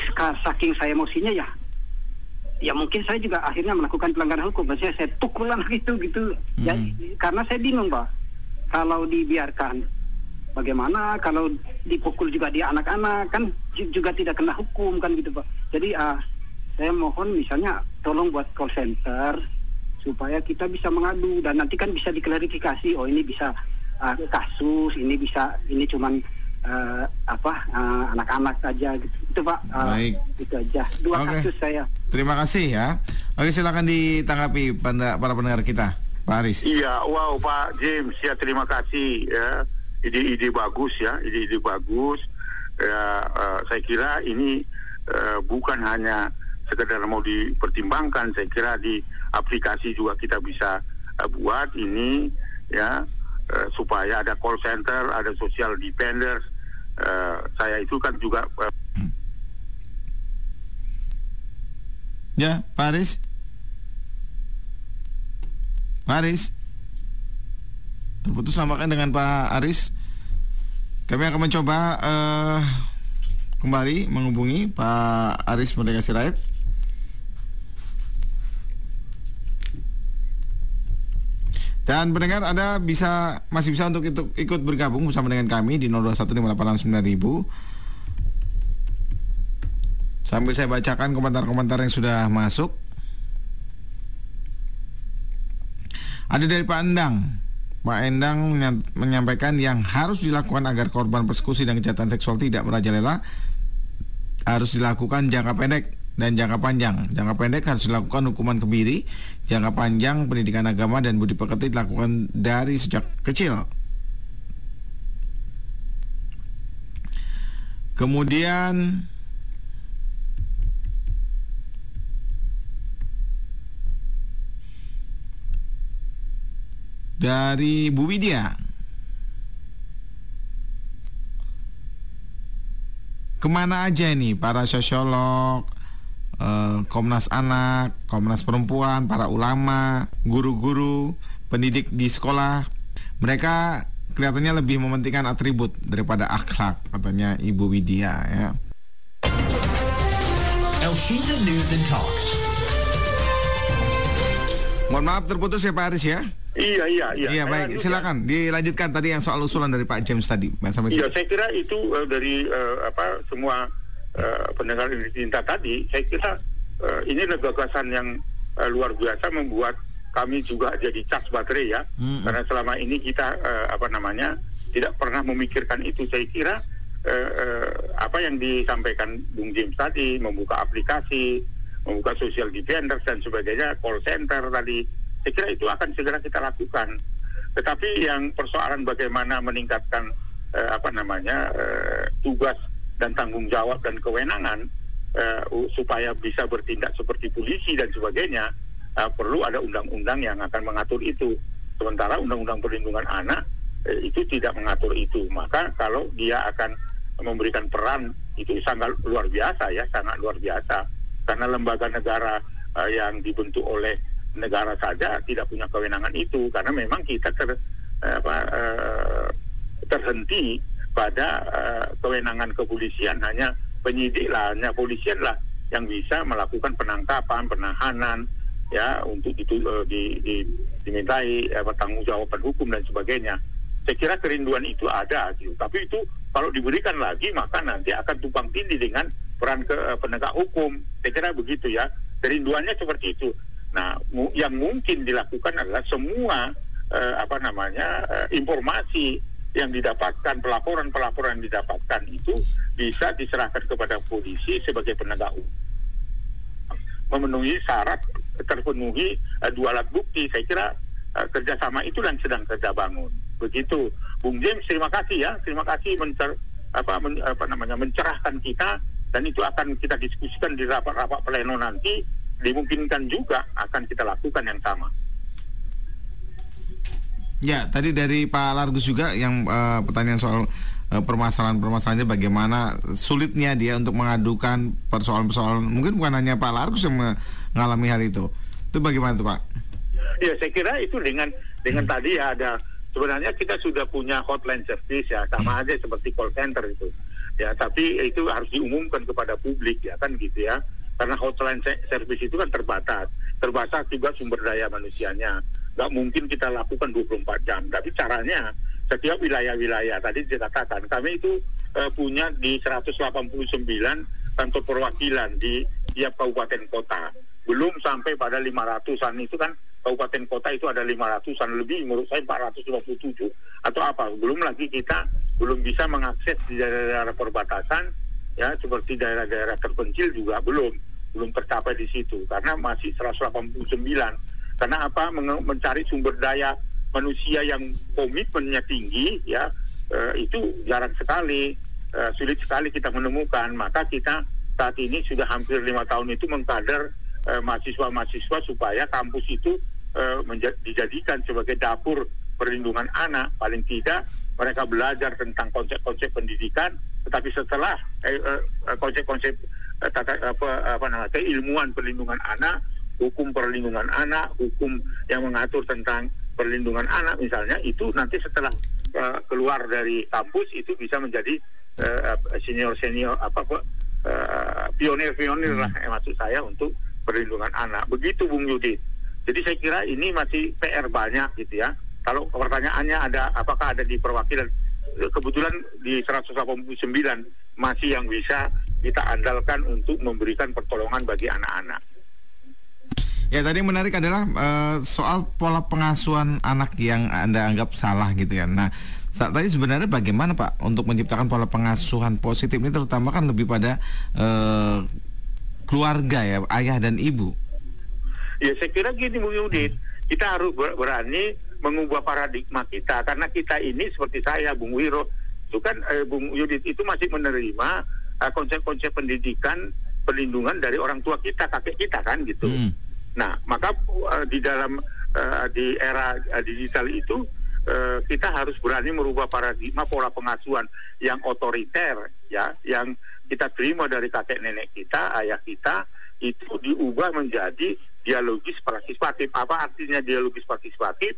ska- saking saya emosinya ya ya mungkin saya juga akhirnya melakukan pelanggaran hukum maksudnya saya pukul anak itu gitu ya Hmm. karena saya bingung pak kalau dibiarkan bagaimana kalau dipukul juga dia anak-anak kan ju- juga tidak kena hukum kan gitu pak jadi ah, saya mohon misalnya tolong buat call center supaya kita bisa mengadu dan nanti kan bisa diklarifikasi oh ini bisa ah, kasus ini bisa ini cuman ah, apa ah, anak-anak saja gitu itu pak Ah, Baik. itu aja dua Oke. kasus saya Terima kasih ya. Oke, silakan ditanggapi para pendengar kita, Pak Aris. Iya, wow Pak James, ya terima kasih ya. Ide-ide bagus ya, ide-ide bagus. Ya, eh, saya kira ini eh, bukan hanya sekedar mau dipertimbangkan, saya kira di aplikasi juga kita bisa eh, buat ini ya eh, supaya ada call center, ada social defenders. Eh, saya itu kan juga eh, Ya, Pak Aris. Terputus nampaknya dengan Pak Aris. Kami akan mencoba uh, kembali menghubungi Pak Aris Merdeka Sirait. Dan pendengar Anda bisa masih bisa untuk itu, ikut bergabung bersama dengan kami di 0215869000. Sambil saya bacakan komentar-komentar yang sudah masuk. Ada dari Pak Endang. Pak Endang menyampaikan yang harus dilakukan agar korban persekusi dan kejahatan seksual tidak merajalela harus dilakukan jangka pendek dan jangka panjang. Jangka pendek harus dilakukan hukuman kebiri, jangka panjang pendidikan agama dan budi pekerti dilakukan dari sejak kecil. Kemudian dari Bu Widya. Ke mana aja ini para sosiolog, eh, Komnas Anak, Komnas Perempuan, para ulama, guru-guru, pendidik di sekolah, mereka kelihatannya lebih mementingkan atribut daripada akhlak, katanya Ibu Widya ya. News and Talk. Mohon maaf terputus ya Pak Aris ya. Iya iya iya. Iya baik, silakan dilanjutkan tadi yang soal usulan dari Pak James tadi, Sampai. Iya, saya kira itu uh, dari uh, apa semua uh, pendengar cinta tadi, saya kira uh, ini adalah gagasan yang uh, luar biasa membuat kami juga jadi cas baterai ya. Hmm. Karena selama ini kita uh, apa namanya tidak pernah memikirkan itu. Saya kira uh, uh, apa yang disampaikan Bung James tadi, membuka aplikasi, membuka social defenders dan sebagainya, call center tadi saya kira itu akan segera kita lakukan. Tetapi yang persoalan bagaimana meningkatkan eh, apa namanya eh, tugas dan tanggung jawab dan kewenangan eh, supaya bisa bertindak seperti polisi dan sebagainya eh, perlu ada undang-undang yang akan mengatur itu. Sementara undang-undang perlindungan anak eh, itu tidak mengatur itu. Maka kalau dia akan memberikan peran itu sangat luar biasa ya, sangat luar biasa karena lembaga negara uh, yang dibentuk oleh negara saja tidak punya kewenangan itu karena memang kita ter, apa, uh, terhenti pada uh, kewenangan kepolisian. Hanya penyidik lah hanya polisian lah yang bisa melakukan penangkapan penahanan ya untuk itu uh, di, di, dimintai tanggung jawaban hukum dan sebagainya. Saya kira kerinduan itu ada gitu. Tapi itu kalau diberikan lagi maka nanti akan tumpang tindih dengan peran ke, uh, penegak hukum. Saya kira begitu ya. Kerinduannya seperti itu Nah, yang mungkin dilakukan adalah semua uh, apa namanya uh, informasi yang didapatkan pelaporan-pelaporan yang didapatkan itu bisa diserahkan kepada polisi sebagai penegak hukum. Memenuhi syarat terpenuhi uh, dua alat bukti. Saya kira uh, kerjasama itu yang sedang kita bangun. Begitu. Bung James terima kasih ya. Terima kasih mencer apa, men, apa namanya mencerahkan kita. Dan itu akan kita diskusikan di rapat-rapat pleno nanti dimungkinkan juga akan kita lakukan yang sama. Ya, tadi dari Pak Largus juga yang uh, pertanyaan soal uh, permasalahan-permasalahannya bagaimana sulitnya dia untuk mengadukan persoalan-persoalan mungkin bukan hanya Pak Largus yang mengalami hal itu. Itu bagaimana tuh Pak? Ya, saya kira itu dengan dengan hmm. tadi ya ada sebenarnya kita sudah punya hotline service ya sama hmm. aja seperti call center itu. Ya, tapi itu harus diumumkan kepada publik ya kan gitu ya karena hotline service itu kan terbatas. Terbatas juga sumber daya manusianya. Nggak mungkin kita lakukan 24 jam. Tapi caranya setiap wilayah-wilayah tadi dikatakan kami itu uh, punya di 189 kantor perwakilan di tiap kabupaten kota. Belum sampai pada 500-an itu kan kabupaten kota itu ada 500-an lebih menurut saya 457 atau apa. Belum lagi kita belum bisa mengakses di daerah-daerah perbatasan ya seperti daerah-daerah terpencil juga belum belum tercapai di situ karena masih 189 karena apa? Mencari sumber daya manusia yang komitmennya tinggi ya eh, itu jarang sekali eh, sulit sekali kita menemukan. Maka kita saat ini sudah hampir lima tahun itu mengkader eh, mahasiswa-mahasiswa supaya kampus itu eh, dijadikan sebagai dapur perlindungan anak. Paling tidak mereka belajar tentang konsep-konsep pendidikan tetapi setelah eh, eh, konsep-konsep tata apa, apa namanya keilmuan perlindungan anak, hukum perlindungan anak, hukum yang mengatur tentang perlindungan anak misalnya itu nanti setelah eh, keluar dari kampus itu bisa menjadi senior senior apa uh, pionir pionir lah eh, maksud saya untuk perlindungan anak. Begitu Bung Yudi. Jadi saya kira ini masih PR banyak gitu ya. Kalau pertanyaannya ada apakah ada di perwakilan kebetulan di 189 masih yang bisa kita andalkan untuk memberikan pertolongan bagi anak-anak. Ya tadi yang menarik adalah uh, soal pola pengasuhan anak yang anda anggap salah gitu ya. Nah saat tadi sebenarnya bagaimana Pak untuk menciptakan pola pengasuhan positif ini terutama kan lebih pada uh, keluarga ya ayah dan ibu. Ya saya kira gini Bung Yudit, kita harus berani mengubah paradigma kita karena kita ini seperti saya Bung Wiro itu kan eh, Bung Yudit itu masih menerima uh, konsep-konsep pendidikan perlindungan dari orang tua kita kakek kita kan gitu. Hmm Nah, maka uh, di dalam uh, di era uh, digital itu uh, kita harus berani merubah paradigma pola pengasuhan yang otoriter ya, yang kita terima dari kakek nenek kita, ayah kita itu diubah menjadi dialogis partisipatif. Apa artinya dialogis partisipatif?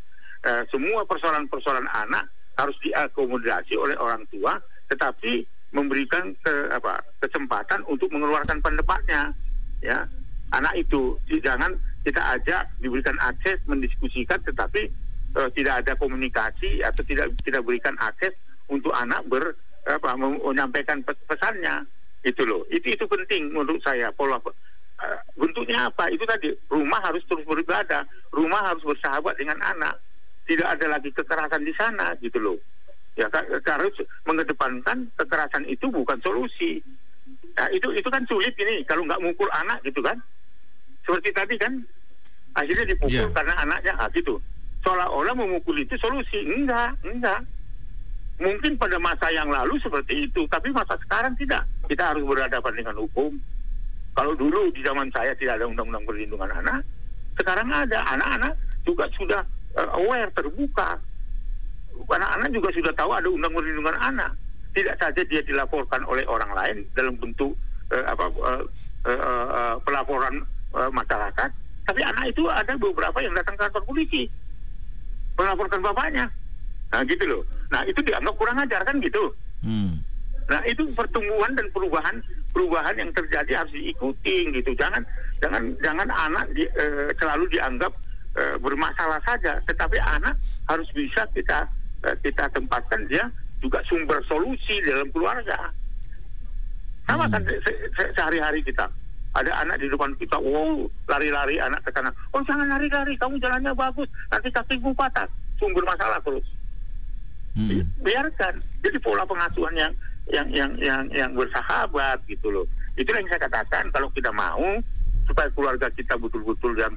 Uh, semua persoalan-persoalan anak harus diakomodasi oleh orang tua, tetapi memberikan ke, apa, kesempatan untuk mengeluarkan pendapatnya, ya. Anak itu jangan kita ajak diberikan akses mendiskusikan tetapi uh, tidak ada komunikasi atau tidak tidak berikan akses untuk anak ber apa menyampaikan pesannya itu loh. Itu itu penting menurut saya pola uh, bentuknya apa? Itu tadi rumah harus terus beribadah rumah harus bersahabat dengan anak. Tidak ada lagi kekerasan di sana gitu loh ya harus mengedepankan kekerasan itu bukan solusi. Nah, itu itu kan sulit ini kalau nggak mukul anak gitu kan. Seperti tadi kan akhirnya dipukul yeah. karena anaknya ah, gitu. Seolah-olah memukul itu solusi. Enggak enggak. Mungkin pada masa yang lalu seperti itu tapi masa sekarang tidak. Kita harus berhadapan dengan hukum. Kalau dulu di zaman saya tidak ada undang-undang perlindungan anak. Sekarang ada anak-anak juga sudah uh, aware terbuka anak-anak juga sudah tahu ada undang perlindungan anak tidak saja dia dilaporkan oleh orang lain dalam bentuk uh, apa uh, uh, uh, pelaporan uh, masyarakat, tapi anak itu ada beberapa yang datang ke kantor polisi melaporkan bapaknya. Nah gitu loh. Nah itu dianggap kurang ajar kan gitu. Hmm. Nah itu pertumbuhan dan perubahan perubahan yang terjadi harus diikuti gitu. Jangan jangan jangan anak di, uh, selalu dianggap uh, bermasalah saja, tetapi anak harus bisa kita kita tempatkan dia juga sumber solusi dalam keluarga. Sama kan hmm. se se sehari-hari kita ada anak di depan kita, wow, lari-lari anak ke sana. Oh jangan lari-lari, kamu jalannya bagus, nanti kakimu patah. Sumber masalah terus. Hmm. Biarkan. Jadi pola pengasuhan yang yang yang yang yang bersahabat gitu loh. Itu yang saya katakan kalau kita mau supaya keluarga kita betul-betul yang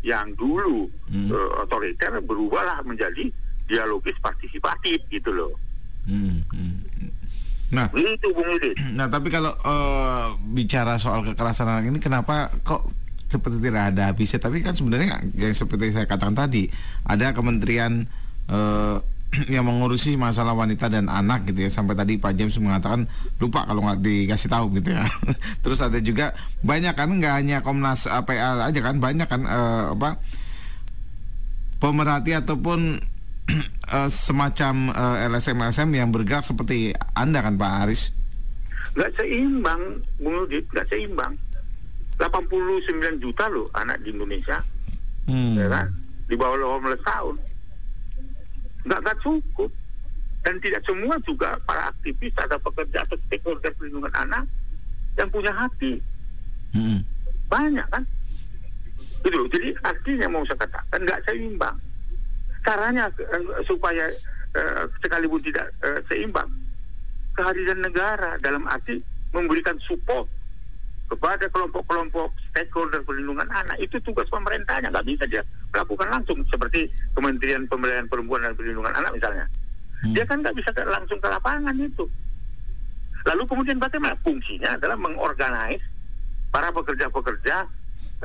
yang dulu hmm. uh, otoriter berubahlah menjadi dialogis partisipatif gitu loh. Hmm. Hmm. Nah, itu Bung Yudi. Nah, tapi kalau uh, bicara soal kekerasan anak ini kenapa kok seperti tidak ada habisnya? Tapi kan sebenarnya yang seperti saya katakan tadi, ada kementerian uh, yang mengurusi masalah wanita dan anak gitu ya sampai tadi Pak James mengatakan lupa kalau nggak dikasih tahu gitu ya terus ada juga banyak kan nggak hanya Komnas APA aja kan banyak kan uh, apa pemerhati ataupun uh, semacam uh, eh, LSM-LSM yang bergerak seperti Anda kan Pak Aris? Gak seimbang, Bung Udit, gak seimbang. 89 juta loh anak di Indonesia. Hmm. Ya kan? Di bawah 18 tahun. Gak cukup. Dan tidak semua juga para aktivis atau pekerja atau stakeholder perlindungan anak yang punya hati. Hmm. Banyak kan? Gitu. Jadi artinya mau saya katakan nggak seimbang caranya uh, supaya uh, sekalipun tidak uh, seimbang kehadiran negara dalam arti memberikan support kepada kelompok-kelompok stakeholder perlindungan anak itu tugas pemerintahnya nggak bisa dia melakukan langsung seperti Kementerian Pemberdayaan Perempuan dan Perlindungan Anak misalnya hmm. dia kan nggak bisa langsung ke lapangan itu lalu kemudian bagaimana fungsinya adalah mengorganize para pekerja-pekerja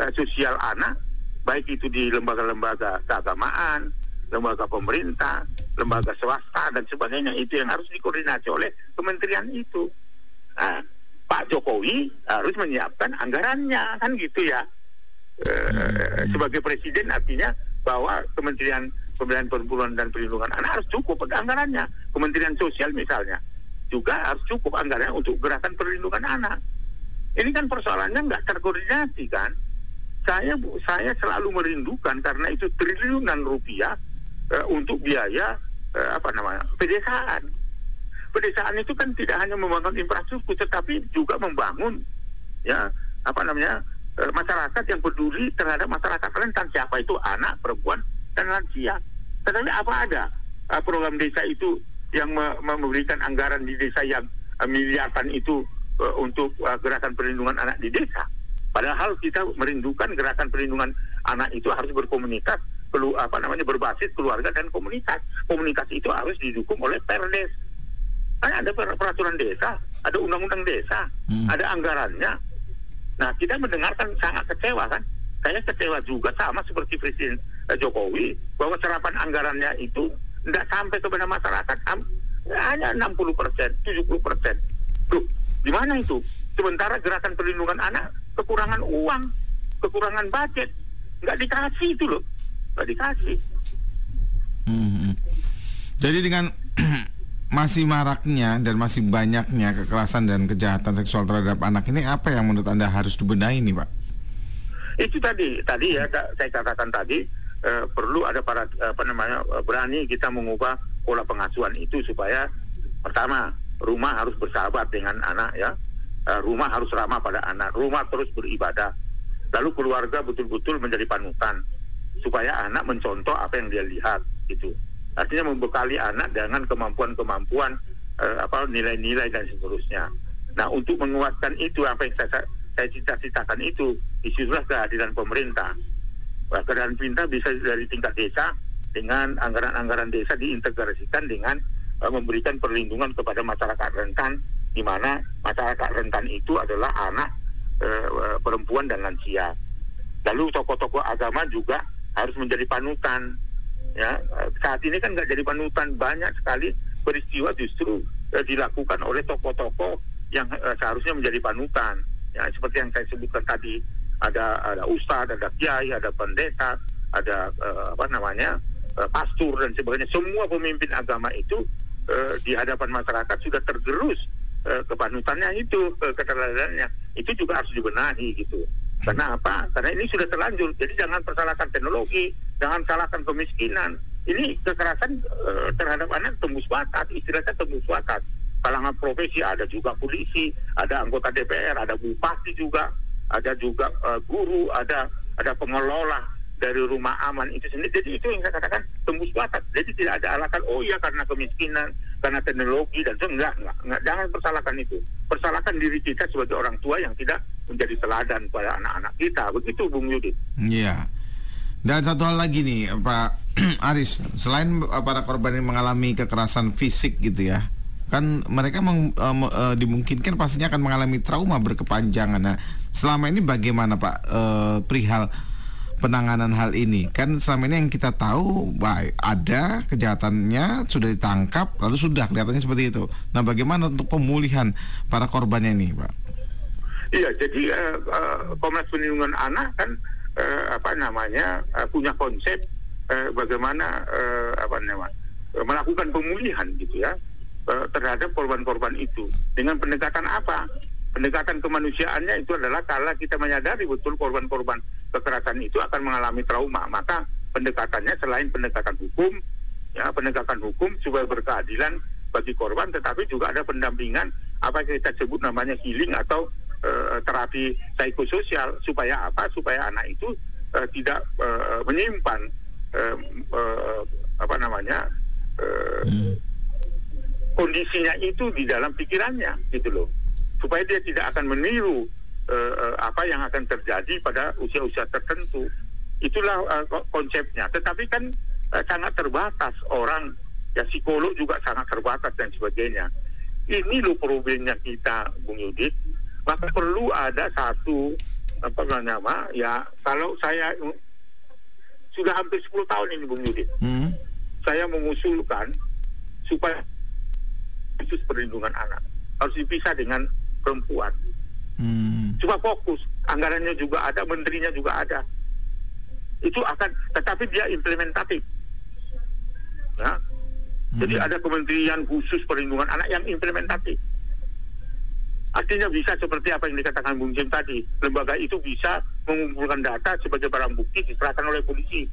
uh, sosial anak baik itu di lembaga-lembaga keagamaan lembaga pemerintah, lembaga swasta dan sebagainya itu yang harus dikoordinasi oleh kementerian itu. Nah, Pak Jokowi harus menyiapkan anggarannya kan gitu ya. E, sebagai presiden artinya bahwa Kementerian pemberdayaan perempuan dan perlindungan anak harus cukup anggarannya. Kementerian Sosial misalnya juga harus cukup anggarannya untuk gerakan perlindungan anak. Ini kan persoalannya nggak terkoordinasi kan. Saya saya selalu merindukan karena itu triliunan rupiah uh, untuk biaya uh, apa namanya pedesaan. Pedesaan itu kan tidak hanya membangun infrastruktur tetapi juga membangun ya apa namanya uh, masyarakat yang peduli terhadap masyarakat rentan siapa itu anak perempuan dan lansia. Tetapi apa ada uh, program desa itu yang me memberikan anggaran di desa yang uh, miliaran itu uh, untuk uh, gerakan perlindungan anak di desa? Padahal kita merindukan gerakan perlindungan anak itu harus berkomunitas, perlu apa namanya berbasis keluarga dan komunitas. Komunitas itu harus didukung oleh perdes. Kan ada peraturan desa, ada undang-undang desa, hmm. ada anggarannya. Nah kita mendengarkan sangat kecewa kan. Saya kecewa juga sama seperti Presiden eh, Jokowi bahwa serapan anggarannya itu tidak sampai kepada masyarakat hanya 60 persen, 70 persen. Tuh, di mana itu? Sementara gerakan perlindungan anak kekurangan uang, kekurangan budget, nggak dikasih itu loh, nggak dikasih. Hmm. Jadi dengan masih maraknya dan masih banyaknya kekerasan dan kejahatan seksual terhadap anak ini apa yang menurut anda harus dibenahi nih pak? Itu tadi, tadi ya saya katakan tadi eh, perlu ada para apa namanya eh, berani kita mengubah pola pengasuhan itu supaya pertama rumah harus bersahabat dengan anak ya uh, rumah harus ramah pada anak, rumah terus beribadah. Lalu keluarga betul-betul menjadi panutan supaya anak mencontoh apa yang dia lihat gitu. Artinya membekali anak dengan kemampuan-kemampuan uh, apa nilai-nilai dan seterusnya. Nah, untuk menguatkan itu apa yang saya saya cita-citakan itu di situlah kehadiran pemerintah. Nah, kehadiran pemerintah bisa dari tingkat desa dengan anggaran-anggaran desa diintegrasikan dengan uh, memberikan perlindungan kepada masyarakat rentan di mana masyarakat rentan itu adalah anak e, perempuan dan lansia. Lalu tokoh-tokoh agama juga harus menjadi panutan. Ya, saat ini kan nggak jadi panutan banyak sekali peristiwa justru e, dilakukan oleh tokoh-tokoh yang e, seharusnya menjadi panutan. Ya, seperti yang saya sebutkan tadi, ada ada ustadz, ada kiai, ada pendeta, ada e, apa namanya e, pastor dan sebagainya. Semua pemimpin agama itu e, di hadapan masyarakat sudah tergerus eh, kepanutannya itu ke keteladanan itu juga harus dibenahi gitu karena apa karena ini sudah terlanjur jadi jangan persalahkan teknologi jangan salahkan kemiskinan ini kekerasan eh, terhadap anak tembus batas istilahnya tembus batas kalangan profesi ada juga polisi ada anggota DPR ada bupati juga ada juga uh, guru ada ada pengelola dari rumah aman itu sendiri. Jadi itu yang saya katakan tembus batas. Jadi tidak ada alasan oh iya karena kemiskinan, karena teknologi dan itu. Jangan persalahkan itu. Persalahkan diri kita sebagai orang tua yang tidak menjadi teladan pada anak-anak kita. Begitu Bung Yudit. Iya. Dan satu hal lagi nih Pak Aris, selain para korban yang mengalami kekerasan fisik gitu ya, kan mereka meng, uh, uh, dimungkinkan pastinya akan mengalami trauma berkepanjangan. Nah, selama ini bagaimana Pak uh, perihal penanganan hal ini? Kan selama ini yang kita tahu, baik ada kejahatannya sudah ditangkap, lalu sudah kelihatannya seperti itu. Nah, bagaimana untuk pemulihan para korbannya ini, Pak? Iya, jadi uh, uh, Komnas Perlindungan Anak kan uh, apa namanya uh, punya konsep uh, bagaimana uh, apa namanya melakukan pemulihan gitu ya uh, terhadap korban-korban itu dengan pendekatan apa? Pendekatan kemanusiaannya itu adalah kalau kita menyadari betul korban-korban kekerasan itu akan mengalami trauma. Maka pendekatannya selain pendekatan hukum, ya pendekatan hukum supaya berkeadilan bagi korban, tetapi juga ada pendampingan apa yang kita sebut namanya healing atau uh, terapi psikososial supaya apa? Supaya anak itu uh, tidak uh, menyimpan uh, uh, apa namanya hmm. kondisinya itu di dalam pikirannya, gitu loh, supaya dia tidak akan meniru uh, apa yang akan terjadi pada usia-usia tertentu. Itulah uh, konsepnya. Tetapi kan uh, sangat terbatas orang, ya psikolog juga sangat terbatas dan sebagainya. Ini loh problemnya kita, Bung Yudit. Maka perlu ada satu apa nama ya kalau saya sudah hampir 10 tahun ini Bung Yudit. Hmm. Saya mengusulkan supaya khusus perlindungan anak harus dipisah dengan perempuan Hmm. Cuma fokus, anggarannya juga ada, menterinya juga ada. Itu akan, tetapi dia implementatif. Ya. Jadi ada kementerian khusus perlindungan anak yang implementatif. Artinya bisa seperti apa yang dikatakan Bung Jim tadi. Lembaga itu bisa mengumpulkan data sebagai barang bukti diserahkan oleh polisi.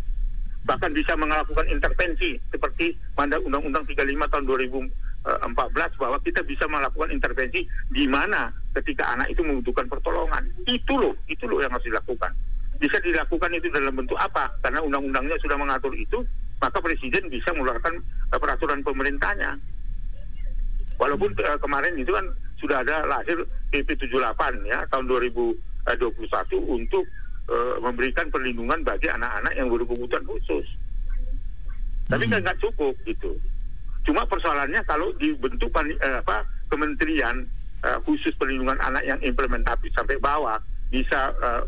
Bahkan bisa melakukan intervensi seperti mandat Undang-Undang 35 tahun 2014 bahwa kita bisa melakukan intervensi di mana ketika anak itu membutuhkan pertolongan. Itu loh, itu loh yang harus dilakukan. Bisa dilakukan itu dalam bentuk apa? Karena undang-undangnya sudah mengatur itu, maka presiden bisa mengeluarkan uh, peraturan pemerintahnya. Walaupun uh, kemarin itu kan sudah ada lahir PP 78 ya tahun 2021 untuk uh, memberikan perlindungan bagi anak-anak yang berkebutuhan khusus. Tapi kan nggak cukup gitu. Cuma persoalannya kalau dibentuk eh, apa kementerian eh, khusus perlindungan anak yang implementatif sampai bawah bisa eh,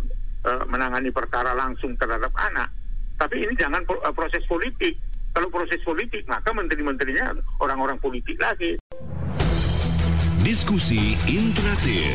eh, menangani perkara langsung terhadap anak. Tapi ini jangan pro- eh, proses politik. Kalau proses politik maka menteri-menterinya orang-orang politik lagi. Diskusi interaktif.